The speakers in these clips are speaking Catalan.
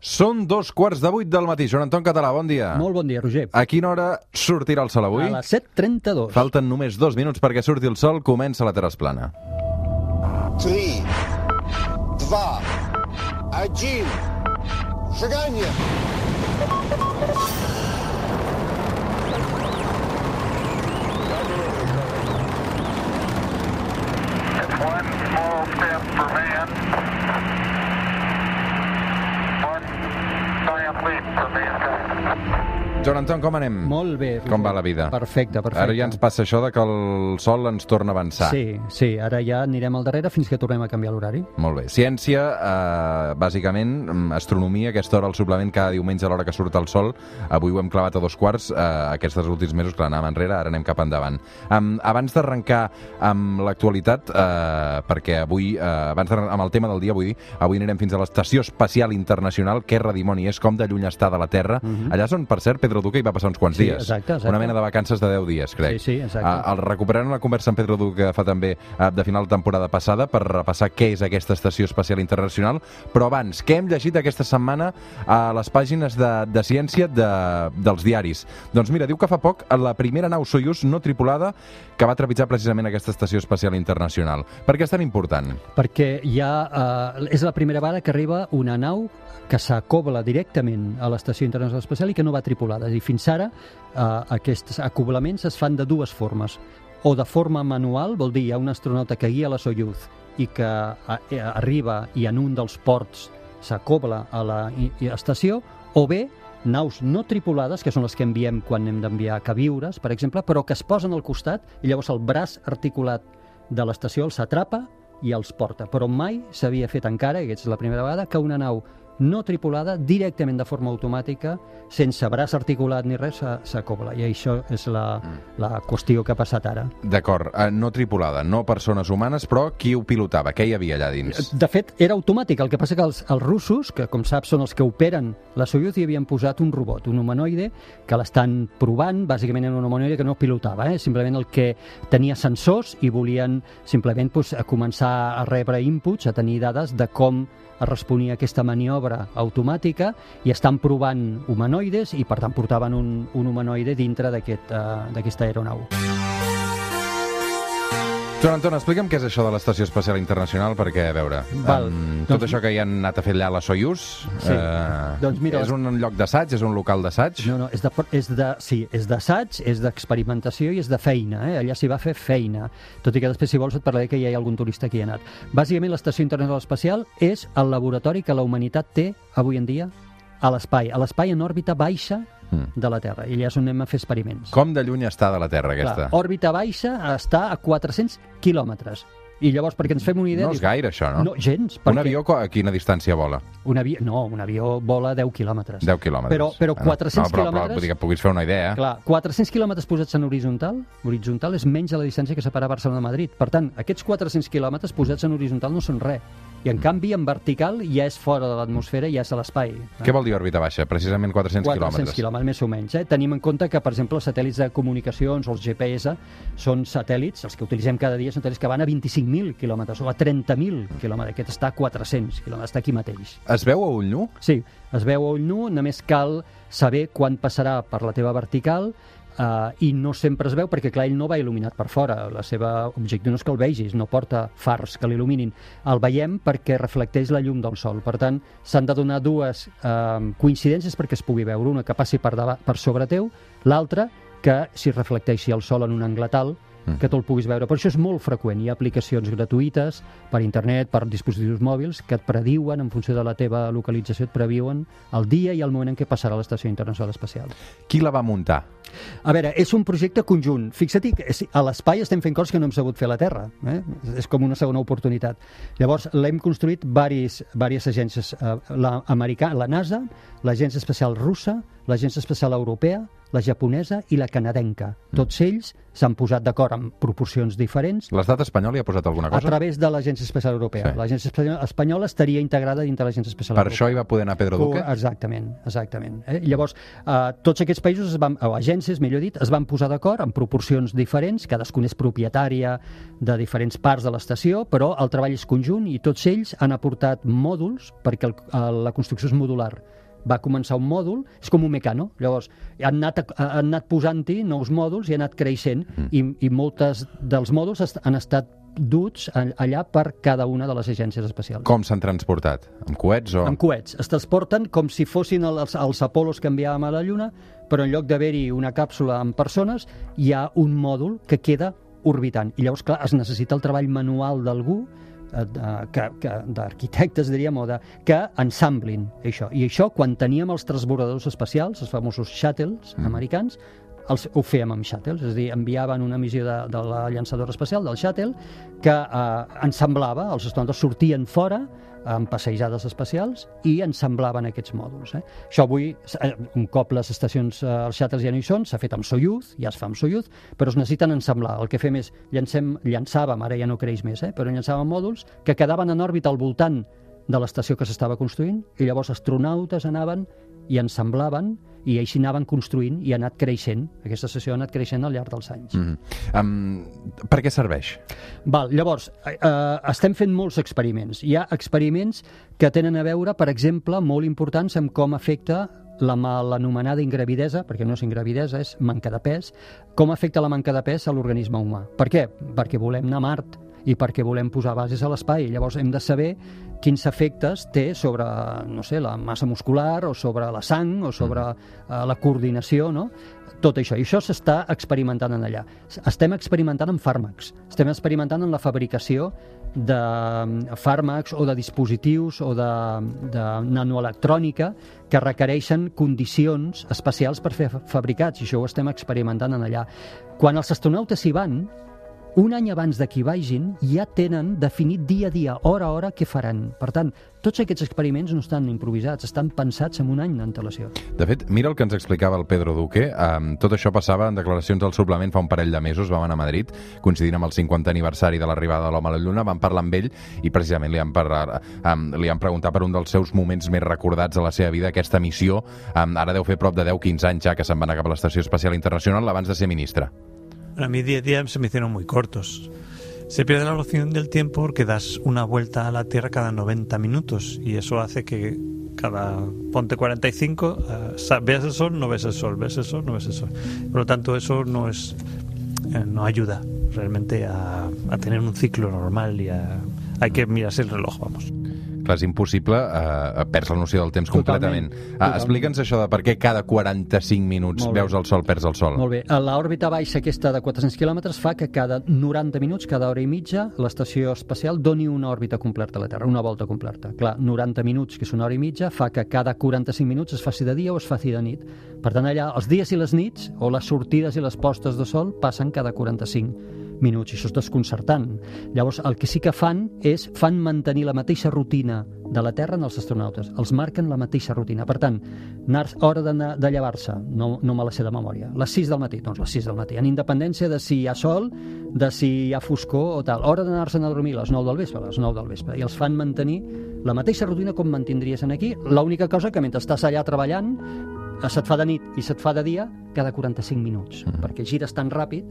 Són dos quarts de vuit del matí. Joan Anton Català, bon dia. Molt bon dia, Roger. A quina hora sortirà el sol avui? A les 7.32. Falten només dos minuts perquè surti el sol. Comença la Terra Esplana. 3, 2, 1, seganya! One small step for man. complete from the inside. Joan Anton, com anem? Molt bé. Roger. Com va la vida? Perfecte, perfecte. Ara ja ens passa això de que el sol ens torna a avançar. Sí, sí, ara ja anirem al darrere fins que tornem a canviar l'horari. Molt bé. Ciència, eh, bàsicament, mm, astronomia, aquesta hora al suplement cada diumenge a l'hora que surt el sol. Avui ho hem clavat a dos quarts, eh, aquests últims mesos, clar, anàvem enrere, ara anem cap endavant. Um, abans d'arrencar amb l'actualitat, eh, perquè avui, eh, abans amb el tema del dia, vull dir, avui anirem fins a l'Estació Espacial Internacional, que redimoni és, com de lluny està de la Terra. Allà és on, per cert, Pedro Duque hi va passar uns quants. Sí, dies. exacte, exacte. Una mena de vacances de 10 dies, crec. Sí, sí, exacte. Ah, el recuperarem la conversa amb Pedro Duque que fa també eh, de final de temporada passada per repassar què és aquesta Estació Espacial Internacional, però abans, què hem llegit aquesta setmana a les pàgines de, de ciència de, dels diaris? Doncs mira, diu que fa poc la primera nau Soyuz no tripulada que va trepitjar precisament aquesta Estació Espacial Internacional. Per què és tan important? Perquè ja eh, és la primera vegada que arriba una nau que s'acobla directament a l'Estació Internacional Espacial i que no va tripulada. A dir, fins ara eh, aquests acoblaments es fan de dues formes. O de forma manual, vol dir, hi ha un astronauta que guia la Soyuz i que eh, arriba i en un dels ports s'acobla a la i- i estació, o bé naus no tripulades, que són les que enviem quan hem d'enviar queviures, per exemple, però que es posen al costat i llavors el braç articulat de l'estació els atrapa i els porta. Però mai s'havia fet encara, i és la primera vegada, que una nau no tripulada, directament de forma automàtica, sense braç articulat ni res, s'a- s'acobla. I això és la, la qüestió que ha passat ara. D'acord, eh, no tripulada, no persones humanes, però qui ho pilotava? Què hi havia allà dins? De fet, era automàtic. El que passa que els, els russos, que com saps són els que operen la Soyuz, hi havien posat un robot, un humanoide, que l'estan provant. Bàsicament era un humanoide que no pilotava, eh? simplement el que tenia sensors i volien simplement pues, a començar a rebre inputs, a tenir dades de com es responia a aquesta maniobra automàtica i estan provant humanoides i per tant portaven un, un humanoide dintre uh, d'aquesta aeronau. Joan Anton, explica'm què és això de l'Estació Espacial Internacional, perquè, a veure, Val. um, tot Doncs- això que hi han anat a fer allà a la Soyuz, Sí. eh, Doncs mira, és un lloc d'assaig, és un local d'assaig? No, no, és de, és de, sí, és d'assaig, és d'experimentació i és de feina. Eh? Allà s'hi va fer feina. Tot i que després, si vols, et parlaré que hi ha algun turista que hi ha anat. Bàsicament, l'Estació Internacional Espacial és el laboratori que la humanitat té avui en dia a l'espai. A l'espai en òrbita baixa Mm. de la Terra. I allà és on anem a fer experiments. Com de lluny està de la Terra, aquesta? Clar, òrbita baixa està a 400 quilòmetres. I llavors, perquè ens fem una idea... no és gaire, això, no? No, gens. un perquè avió co- a quina distància vola? Un avió, no, un avió vola 10 quilòmetres. 10 quilòmetres. Però, però Ah, 400 no, però, però, quilòmetres... vull dir que puguis fer una idea. Clar, 400 quilòmetres posats en horitzontal, horitzontal és menys de la distància que separa Barcelona de Madrid. Per tant, aquests 400 quilòmetres posats en horitzontal no són res. I en canvi, en vertical ja és fora de l'atmosfera, ja és a l'espai. Què vol dir òrbita baixa? Precisament 400, 400 quilòmetres. quilòmetres, més o menys. Eh? Tenim en compte que, per exemple, els satèl·lits de comunicacions o els GPS són satèl·lits, els que utilitzem cada dia, són satèl·lits que van a 25.000 quilòmetres o a 30.000 quilòmetres. Aquest està a 400 quilòmetres, està aquí mateix. Es veu a ull nu? Sí, es veu a ull nu, només cal saber quan passarà per la teva vertical Uh, i no sempre es veu perquè clar, ell no va il·luminat per fora. La seva objectiu no és que el vegis, no porta fars que l'il·luminin, el veiem perquè reflecteix la llum del sol, per tant s'han de donar dues uh, coincidències perquè es pugui veure, una que passi per, dava, per sobre teu l'altra que si reflecteixi el sol en un angle tal que tu el puguis veure. Per això és molt freqüent. Hi ha aplicacions gratuïtes per internet, per dispositius mòbils, que et prediuen, en funció de la teva localització, et previuen el dia i el moment en què passarà l'Estació Internacional Espacial. Qui la va muntar? A veure, és un projecte conjunt. Fixa't que a l'espai estem fent coses que no hem sabut fer a la Terra. Eh? És com una segona oportunitat. Llavors, l'hem construït varis, diverses agències. Eh, la, la NASA, l'Agència Espacial Russa, l'Agència Espacial Europea, la japonesa i la canadenca. Tots ells s'han posat d'acord en proporcions diferents L'estat espanyol hi ha posat alguna a cosa? través de l'Agència Espacial Europea. Sí. L'Agència Espanyola- estaria integrada dintre l'Agència Espacial Per Europea. això hi va poder anar Pedro Duque? Exactament, exactament. Eh? Llavors, eh, tots aquests països, es van, o agències, millor dit, es van posar d'acord en proporcions diferents, cadascun és propietària de diferents parts de l'estació, però el treball és conjunt i tots ells han aportat mòduls perquè el, el, la construcció és modular va començar un mòdul, és com un mecano. Llavors, han anat, han anat posant-hi nous mòduls i han anat creixent Mm. i, i moltes dels mòduls han estat duts allà per cada una de les agències espacials. Com s'han transportat? Amb coets o...? Amb coets. Es transporten com si fossin els, els Apolos que enviàvem a la Lluna, però en lloc d'haver-hi una càpsula amb persones, hi ha un mòdul que queda orbitant. I llavors, clar, es necessita el treball manual d'algú eh, d'arquitectes, diríem, o de, que ensamblin això. I això, quan teníem els transbordadors espacials, els famosos shuttles Mm. americans, els, ho fèiem amb shuttles, és a dir, enviaven una missió de, de la llançadora espacial, del shuttle, que eh, ensamblava, els astronautes sortien fora amb passejades espacials i ensamblaven aquests mòduls. Eh? Això avui, eh, un cop les estacions, eh, els shuttles ja no hi són, s'ha fet amb Soyuz, ja es fa amb Soyuz, però es necessiten ensamblar. El que fem és, llancem, llançàvem, ara ja no creix més, eh? però llançàvem mòduls que quedaven en òrbita al voltant de l'estació que s'estava construint i llavors astronautes anaven i ensamblaven i així anaven construint i ha anat creixent. Aquesta estació ha anat creixent al llarg dels anys. Mm. Um, per què serveix? Val, llavors, eh, eh, estem fent molts experiments. Hi ha experiments que tenen a veure, per exemple, molt importants amb com afecta la mal anomenada ingravidesa, perquè no és ingravidesa, és manca de pes, com afecta la manca de pes a l'organisme humà. Per què? Perquè volem anar a Mart i perquè volem posar bases a l'espai. Llavors hem de saber quins efectes té sobre, no sé, la massa muscular o sobre la sang o sobre eh, la coordinació, no? Tot això. I això s'està experimentant en allà. Estem experimentant amb fàrmacs. Estem experimentant en la fabricació de mm, fàrmacs o de dispositius o de, de nanoelectrònica que requereixen condicions especials per fer fa- fabricats i això ho estem experimentant en allà. Quan els astronautes hi van, un any abans de que vagin, ja tenen definit dia a dia, hora a hora, què faran. Per tant, tots aquests experiments no estan improvisats, estan pensats amb un any d'antelació. De fet, mira el que ens explicava el Pedro Duque. Um, tot això passava en declaracions del suplement fa un parell de mesos. Vam anar a Madrid, coincidint amb el 50 aniversari de l'arribada de l'home a la Lluna. Vam parlar amb ell i precisament li han, parlar, um, li han preguntat per un dels seus moments més recordats de la seva vida, aquesta missió. Um, ara deu fer prop de 10-15 anys ja que se'n va anar cap a l'Estació Espacial Internacional abans de ser ministre. A mí 10 días se me hicieron muy cortos. Se pierde la noción del tiempo porque das una vuelta a la Tierra cada 90 minutos y eso hace que cada ponte 45 eh, sa- veas el sol, no ves el sol, ves el sol, no ves el sol. Por lo tanto, eso no es eh, no ayuda realmente a, a tener un ciclo normal y a, hay que mirarse el reloj, vamos. Clar, és impossible, uh, perds la noció del temps Totalment, completament. Totalment. Explica'ns això de per què cada 45 minuts Molt bé. veus el sol, perds el sol. Molt bé. L'òrbita baixa aquesta de 400 quilòmetres fa que cada 90 minuts, cada hora i mitja, l'estació espacial doni una òrbita completa a la Terra, una volta completa. Clar, 90 minuts, que és una hora i mitja, fa que cada 45 minuts es faci de dia o es faci de nit. Per tant, allà, els dies i les nits, o les sortides i les postes de sol, passen cada 45 minuts, i això és desconcertant. Llavors, el que sí que fan és fan mantenir la mateixa rutina de la Terra en els astronautes. Els marquen la mateixa rutina. Per tant, anar, hora d'anar- de llevar-se, no, no me la sé de memòria, les 6 del matí, doncs les 6 del matí, en independència de si hi ha sol, de si hi ha foscor o tal. Hora d'anar-se'n a dormir les 9 del vespre, les 9 del vespre. I els fan mantenir la mateixa rutina com mantindries en aquí. L'única cosa que mentre estàs allà treballant, eh, se't fa de nit i se't fa de dia cada 45 minuts, Mhm. perquè gires tan ràpid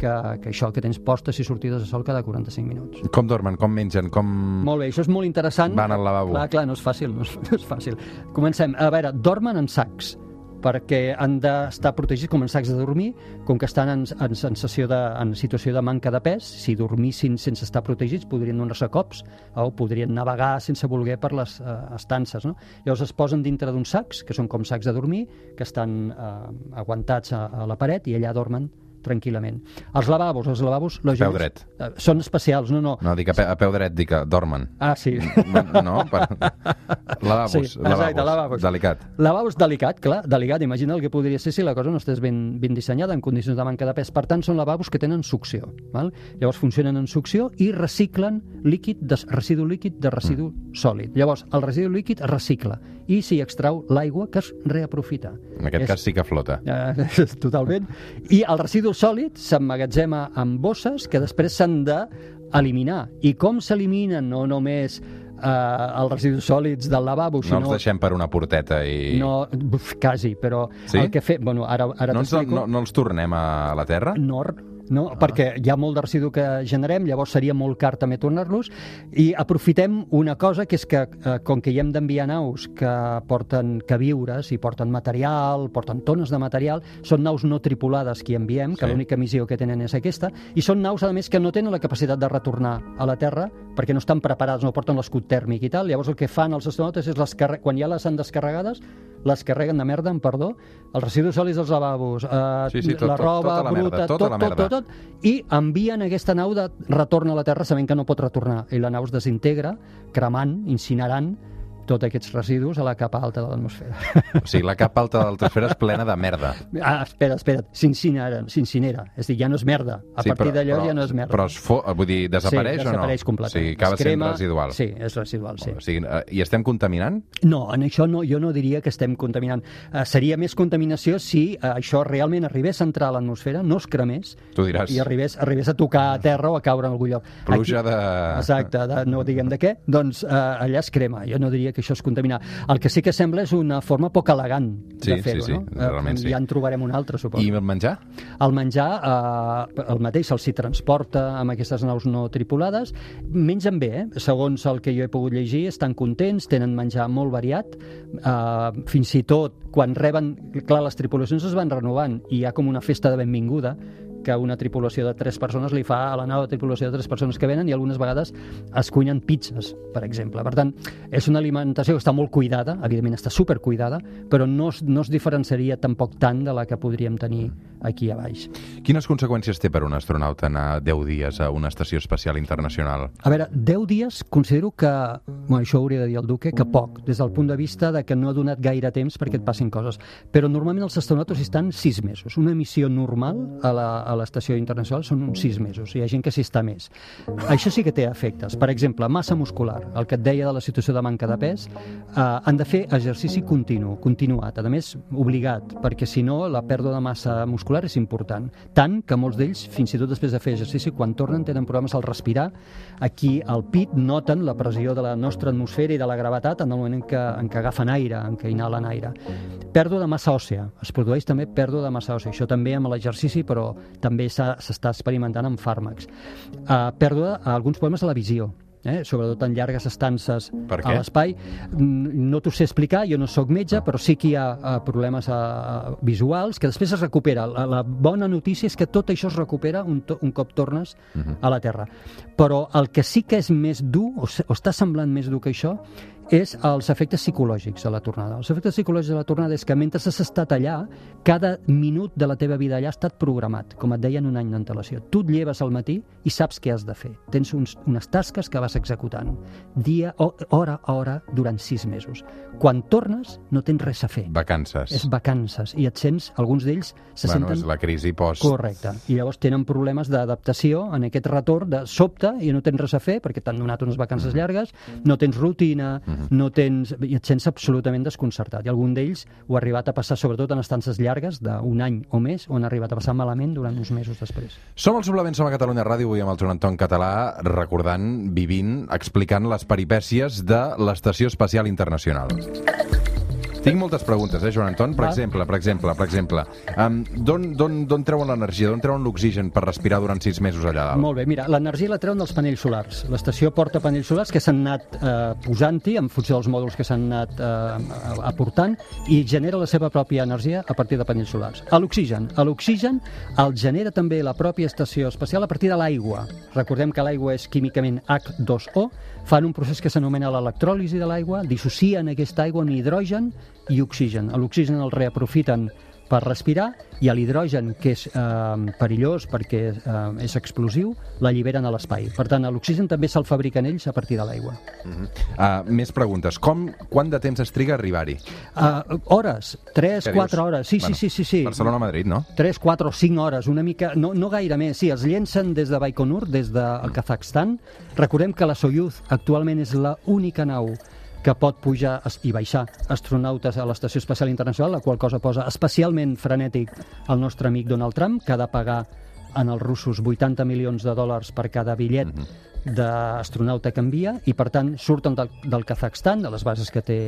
que, que això, que tens postes i sortides de sol cada 45 minuts. Com dormen, com mengen, com... Molt bé, això és molt interessant. Van al lavabo. Clar, clar, no és fàcil, no és, no és fàcil. Comencem. A veure, dormen en sacs perquè han d'estar protegits com en sacs de dormir, com que estan en, en, sensació de, en situació de manca de pes, si dormissin sense estar protegits podrien donar-se cops o podrien navegar sense voler per les eh, estances. No? Llavors es posen dintre d'uns sacs, que són com sacs de dormir, que estan eh, aguantats a, a la paret i allà dormen tranquil·lament. Els lavabos, els lavabos... lògicament, dret. eh, Són especials, no, no. No, dic a, pe a peu dret, dic que dormen. Ah, sí. No? Per... Lavabos, Sí, exacte, lavabos. Delicat. Lavabos delicat, clar, delicat. Imagina el que podria ser si la cosa no estés ben, ben dissenyada en condicions de manca de pes. Per tant, són lavabos que tenen succió. Val? Llavors funcionen en succió i reciclen líquid de, residu líquid de residu Mm. sòlid. Llavors, el residu líquid es recicla i s'hi extrau l'aigua que es reaprofita. En aquest És- cas sí que flota. Eh, totalment. I el residu sòlid s'emmagatzema en bosses que després s'han d'eliminar. I com s'eliminen no només eh, els residus sòlids del lavabo, No sinó... els deixem per una porteta i... No, uf, quasi, però Sí? el que fe... Bueno, ara, ara no, ens, no, no els tornem a la Terra? Nord, no? Ah. perquè hi ha molt de residu que generem, llavors seria molt car també tornar-los, i aprofitem una cosa que és que, eh, com que hi hem d'enviar naus que porten queviures i porten material, porten tones de material, són naus no tripulades que hi enviem, que Sí. l'única missió que tenen és aquesta, i són naus, a més, que no tenen la capacitat de retornar a la Terra, perquè no estan preparats, no porten l'escut tèrmic i tal, llavors el que fan els astronautes és les quan ja les han descarregades, les carreguen de merda, amb perdó, els residus sòlids dels lavabos, eh, Sí, sí, tot- la tot- roba tota la merda, bruta, tota tot, la tot, merda. tot, tot, i envien aquesta nau de retorn a la Terra sabent que no pot retornar. I la nau es desintegra, cremant, incinerant tots aquests residus a la capa alta de l'atmosfera. O sigui, la capa alta de l'atmosfera és plena de merda. Ah, espera, espera, s'incinera, s'incinera. És a dir, ja no és merda. A Sí, partir d'allò ja no és merda. Però es fo... vull dir, desapareix sí, o no? desapareix completament. O sigui, acaba Es crema- sent residual. Sí, és residual, sí. O sigui, eh, I estem contaminant? No, en això no, jo no diria que estem contaminant. Uh, seria més contaminació si uh, això realment arribés a entrar a l'atmosfera, no es cremés, Tu diràs. i arribés, arribés a tocar a terra o a caure en algun lloc. Pluja de- Exacte, de, no diguem de què, doncs uh, allà es crema. Jo no diria que això és contaminar. El que sí que sembla és una forma poc elegant Sí, de fer-ho, sí, sí, no? realment sí. Ja en trobarem un altre, suposo. I el menjar? El menjar, eh, el mateix se'ls transporta amb aquestes naus no tripulades. Mengen bé, eh? segons el que jo he pogut llegir, estan contents, tenen menjar molt variat. Eh, fins i tot, quan reben... Clar, les tripulacions es van renovant i hi ha com una festa de benvinguda que una tripulació de tres persones li fa a la nau de tripulació de tres persones que venen i algunes vegades es cuinen pizzas, per exemple. Per tant, és una alimentació que està molt cuidada, evidentment està supercuidada, però no no es diferenciaria tampoc tant de la que podríem tenir aquí a baix. Quines conseqüències té per un astronauta anar 10 dies a una estació espacial internacional? A veure, 10 dies considero que, bueno, això ho hauria de dir el Duque, que poc, des del punt de vista de que no ha donat gaire temps perquè et passin coses. Però normalment els astronautes estan 6 mesos. Una missió normal a la, a l'estació internacional són uns 6 mesos. Hi ha gent que s'hi està més. Això sí que té efectes. Per exemple, massa muscular, el que et deia de la situació de manca de pes, eh, han de fer exercici continu, continuat, a més obligat, perquè si no la pèrdua de massa muscular és important. Tant que molts d'ells, fins i tot després de fer exercici, quan tornen tenen problemes al respirar. Aquí al pit noten la pressió de la nostra atmosfera i de la gravetat en el moment en què, en què agafen aire, en què inhalen aire. Pèrdua de massa òssea. Es produeix també pèrdua de massa òssea. Això també amb l'exercici, però també s'està experimentant amb fàrmacs. Uh, pèrdua, alguns problemes a la visió eh? sobretot en llargues estances a l'espai. No t'ho sé explicar, jo no sóc metge, però sí que hi ha eh, problemes eh, visuals que després es recupera. La, la bona notícia és que tot això es recupera un, to, un cop tornes a la Terra. Però el que sí que és més dur, o, o està semblant més dur que això, és els efectes psicològics de la tornada. Els efectes psicològics de la tornada és que mentre has estat allà, cada minut de la teva vida allà ha estat programat, com et deien un any d'antelació. Tu et lleves al matí i saps què has de fer. Tens uns, unes tasques que vas executant, dia, o, hora a hora, durant sis mesos. Quan tornes, no tens res a fer. Vacances. És vacances. I et sents, alguns d'ells se bueno, senten... és la crisi post... Correcte. I llavors tenen problemes d'adaptació en aquest retorn de sobte i no tens res a fer perquè t'han donat unes vacances llargues, no tens rutina, no tens... i et sents absolutament desconcertat. I algun d'ells ho ha arribat a passar sobretot en estances llargues d'un any o més, on ha arribat a passar malament durant uns mesos després. Som al Suplement, som a Catalunya Ràdio, avui amb el Joan Anton Català, recordant, vivint, explicant les peripècies de l'Estació Espacial Internacional. Tinc moltes preguntes, eh, Joan Anton? Per Va. exemple, per exemple, per exemple, um, d'on treuen l'energia, d'on treuen l'oxigen per respirar durant sis mesos allà dalt? Molt bé, mira, l'energia la treuen dels panells solars. L'estació porta panells solars que s'han anat eh, posant-hi en funció dels mòduls que s'han anat eh, aportant i genera la seva pròpia energia a partir de panells solars. A l'oxigen. A l'oxigen el genera també la pròpia estació espacial a partir de l'aigua. Recordem que l'aigua és químicament H2O, fan un procés que s'anomena l'electròlisi de l'aigua, dissocien aquesta aigua en hidrogen i oxigen. L'oxigen el reaprofiten per respirar i l'hidrogen, que és eh, perillós perquè eh, és explosiu, l'alliberen a l'espai. Per tant, l'oxigen també se'l fabriquen ells a partir de l'aigua. Uh, més preguntes. Com, quant de temps es triga a arribar-hi? Uh, hores, 3, Què 4 dius? hores. Sí, Bueno, sí, sí, sí, sí. Barcelona-Madrid, no? 3, 4 o 5 hores, una mica, no, no gaire més. Sí, es llencen des de Baikonur, des del Kazakhstan. Recordem que la Soyuz actualment és la única nau que pot pujar i baixar astronautes a l'Estació Espacial Internacional, la qual cosa posa especialment frenètic el nostre amic Donald Trump, que ha de pagar en els russos 80 milions de dòlars per cada bitllet d'astronauta que envia i per tant surten del, del Kazakhstan, de les bases que té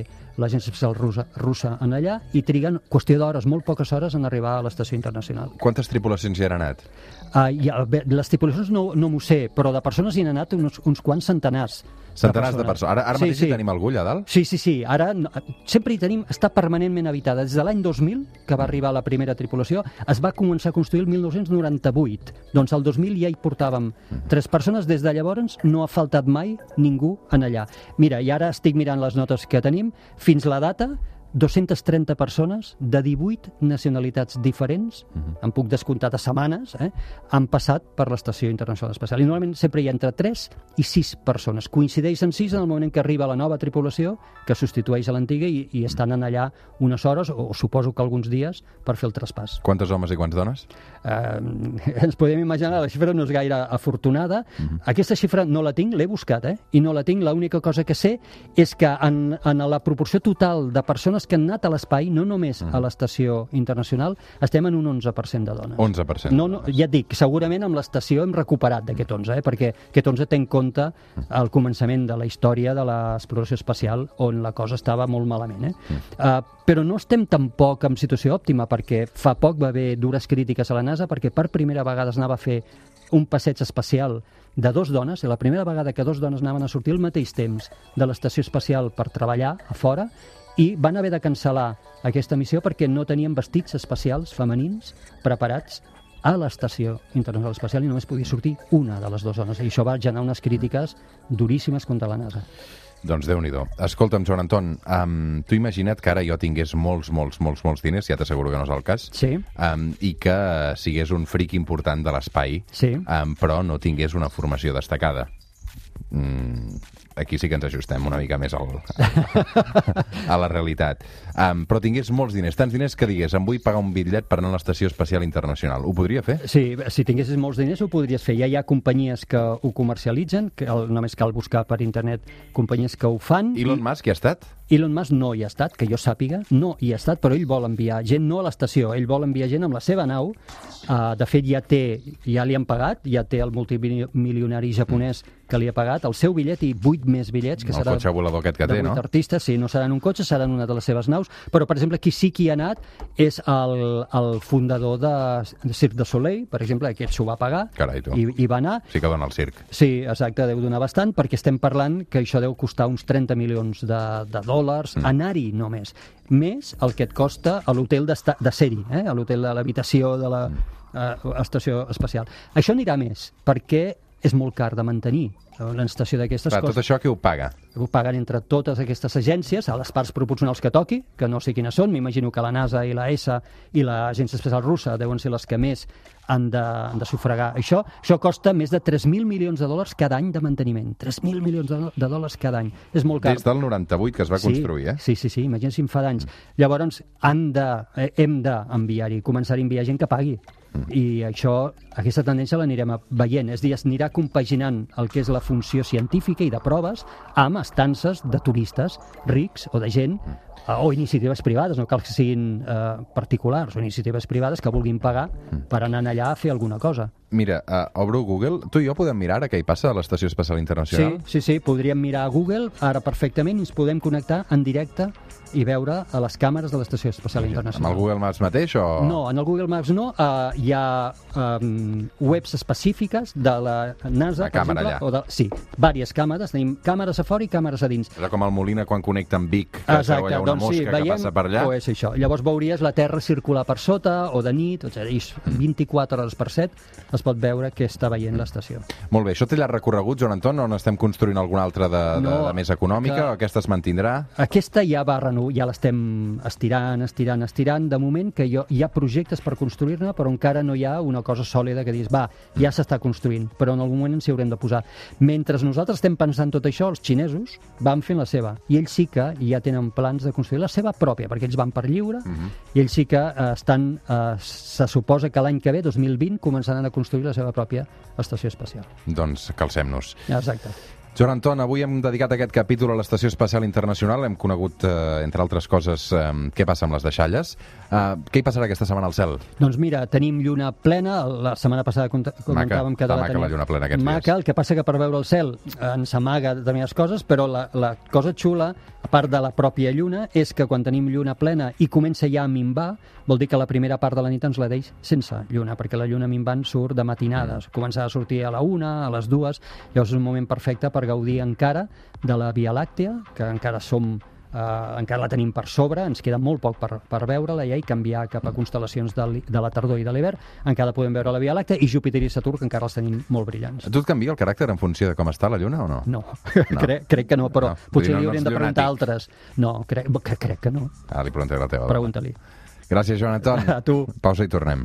l'agència espacial russa, russa en allà i triguen qüestió d'hores, molt poques hores en arribar a l'estació internacional. Quantes tripulacions hi han anat? Uh, uh, bé, les tripulacions no, no m'ho sé, però de persones hi han anat uns, uns quants centenars. Centenars de persones. Ara, ara Sí, mateix sí. hi tenim algú allà dalt? Sí, sí, sí. Ara no- sempre hi tenim, està permanentment habitada. Des de l'any 2000, que va arribar la primera tripulació, es va començar a construir el 1998. Doncs el 2000 ja hi portàvem tres persones. Des de llavors no ha faltat mai ningú en allà. Mira, i ara estic mirant les notes que tenim. Fins la data, 230 persones de 18 nacionalitats diferents, em puc descomptar de setmanes, eh, han passat per l'Estació Internacional Espacial. I normalment sempre hi ha entre 3 i 6 persones. Coincideix en 6 en el moment que arriba la nova tripulació, que substitueix a l'antiga i, i estan en allà unes hores, o, o suposo que alguns dies, per fer el traspàs. Quantes homes i quants dones? Eh, ens podem imaginar, la xifra no és gaire afortunada. Aquesta xifra no la tinc, l'he buscat, eh? I no la tinc. L'única cosa que sé és que en, en la proporció total de persones que han anat a l'espai, no només a l'estació internacional, estem en un 11% de dones. 11%. No, no, ja et dic, segurament amb l'estació hem recuperat d'aquest 11, eh? perquè aquest 11 té en compte el començament de la història de l'exploració espacial on la cosa estava molt malament. Eh? Uh, però no estem tampoc en situació òptima perquè fa poc va haver dures crítiques a la NASA perquè per primera vegada es anava a fer un passeig espacial de dos dones, i la primera vegada que dos dones anaven a sortir al mateix temps de l'estació espacial per treballar a fora, i van haver de cancel·lar aquesta missió perquè no tenien vestits espacials femenins preparats a l'estació internacional espacial i només podia sortir una de les dues dones. I això va generar unes crítiques duríssimes contra la NASA. Doncs déu nhi Escolta'm, Joan Anton, um, tu imagina't que ara jo tingués molts, molts, molts, molts diners, ja t'asseguro que no és el cas, Sí, um, i que sigués un fric important de l'espai, sí. um, però no tingués una formació destacada. Mm, aquí sí que ens ajustem una mica més al, a la realitat. Um, però tingués molts diners, tants diners que digués em vull pagar un bitllet per anar a l'Estació Espacial Internacional. Ho podria fer? Sí, si tinguessis molts diners ho podries fer. Ja hi ha companyies que ho comercialitzen, que el- només cal buscar per internet companyies que ho fan. Elon Musk hi ha estat? Elon Musk no hi ha estat, que jo sàpiga, no hi ha estat, però ell vol enviar gent, no a l'estació, ell vol enviar gent amb la seva nau. Uh, de fet, ja té, ja li han pagat, ja té el multimilionari japonès que li ha pagat el seu bitllet i vuit més bitllets, que El serà cotxe volador aquest que de té, no? artistes, sí, no seran un cotxe, seran una de les seves naus, però, per exemple, qui sí que hi ha anat és el, el fundador de, de Cirque du Soleil, per exemple, aquest s'ho va pagar Carai, tu. i, i va anar, Sí que dona el circ. Sí, exacte, deu donar bastant, perquè estem parlant que això deu costar uns 30 milions de, de dòlars, mm. anar-hi només. Més el que et costa a l'hotel d'esta- de ser-hi, eh? a l'hotel de l'habitació de la eh, estació espacial. Això anirà més, perquè és molt car de mantenir una estació d'aquestes Clar, tot coses. això qui ho paga? Ho paguen entre totes aquestes agències, a les parts proporcionals que toqui, que no sé quines són, m'imagino que la NASA i la ESA i l'Agència Espacial Russa deuen ser les que més han de, han de sufragar això. Això costa més de 3.000 milions de dòlars cada any de manteniment. 3.000 milions de, de dòlars cada any. És molt car. Des del 98 que es va construir, eh? Sí, sí, sí, imagina't si en fa d'anys. Llavors, han de, eh, hem d'enviar-hi, començar a enviar gent que pagui. I això, aquesta tendència l'anirem veient. És a dir, es anirà compaginant el que és la funció científica i de proves amb estances de turistes rics o de gent eh, o iniciatives privades, no cal que siguin eh, particulars, o iniciatives privades que vulguin pagar per anar allà a fer alguna cosa. Mira, uh, obro Google. Tu i jo podem mirar ara què hi passa a l'Estació Espacial Sí, Internacional? sí, sí, podríem mirar a Google ara perfectament i ens podem connectar en directe i veure a les càmeres de l'Estació Espacial Amb Internacional. el Google Maps mateix o...? No, en el Google Maps no. Uh, hi ha um, webs específiques de la NASA, La per exemple. allà. O de, sí, diverses càmeres. Tenim càmeres a fora i càmeres a dins. És com el Molina quan connecta amb Vic, que veu allà una doncs mosca sí, que veiem, passa per allà. O és això. Llavors veuries la Terra circular per sota o de nit, o sigui, 24 hores per set es pot veure què està veient l'estació. Molt bé, això té llarg recorregut, Joan Anton, o n'estem construint alguna altra de, de, No, de més econòmica, que- o aquesta es mantindrà? Aquesta ja va reno... ja l'estem estirant, estirant, estirant. De moment que jo, hi ha projectes per construir-ne, però encara no hi ha una cosa sòlida que diguis, va, ja s'està construint, però en algun moment ens hi haurem de posar. Mentre nosaltres estem pensant tot això, els xinesos van fent la seva, i ells sí que ja tenen plans de construir la seva pròpia, perquè ells van per lliure, i ells sí que eh, estan, eh, se suposa que l'any que ve, 2020, començaran a construir la seva pròpia estació espacial. Doncs calcem-nos. Exacte. Joan Anton, avui hem dedicat aquest capítol a l'Estació Espacial Internacional. Hem conegut, eh, entre altres coses, eh, què passa amb les deixalles. Eh, què hi passarà aquesta setmana al cel? Doncs mira, tenim lluna plena, la setmana passada comentàvem que està la maca la lluna plena aquests maca, dies. el que passa que per veure el cel eh, ens amaga determinades coses, però la, la cosa xula, a part de la pròpia lluna, és que quan tenim lluna plena i comença ja a minvar, vol dir que la primera part de la nit ens la deix sense lluna, perquè la lluna minvant surt de matinades, Mm. començarà a sortir a la una, a les dues, llavors és un moment perfecte per gaudir encara de la Via Làctea, que encara som Uh, encara la tenim per sobre, ens queda molt poc per, per veure-la ja i canviar cap a constel·lacions de, de la tardor i de l'hivern. Encara podem veure la Via Làctea i Júpiter i Saturn, que encara els tenim molt brillants. Et canvia el caràcter en funció de com està la lluna o no? No, No. crec, crec que no, però No, potser no- li ets de preguntar altres. No, crec, que, crec que no. Ah, li preguntaré la teva. Pregunta-li. Gràcies, Joan Anton. A tu. Pausa i tornem.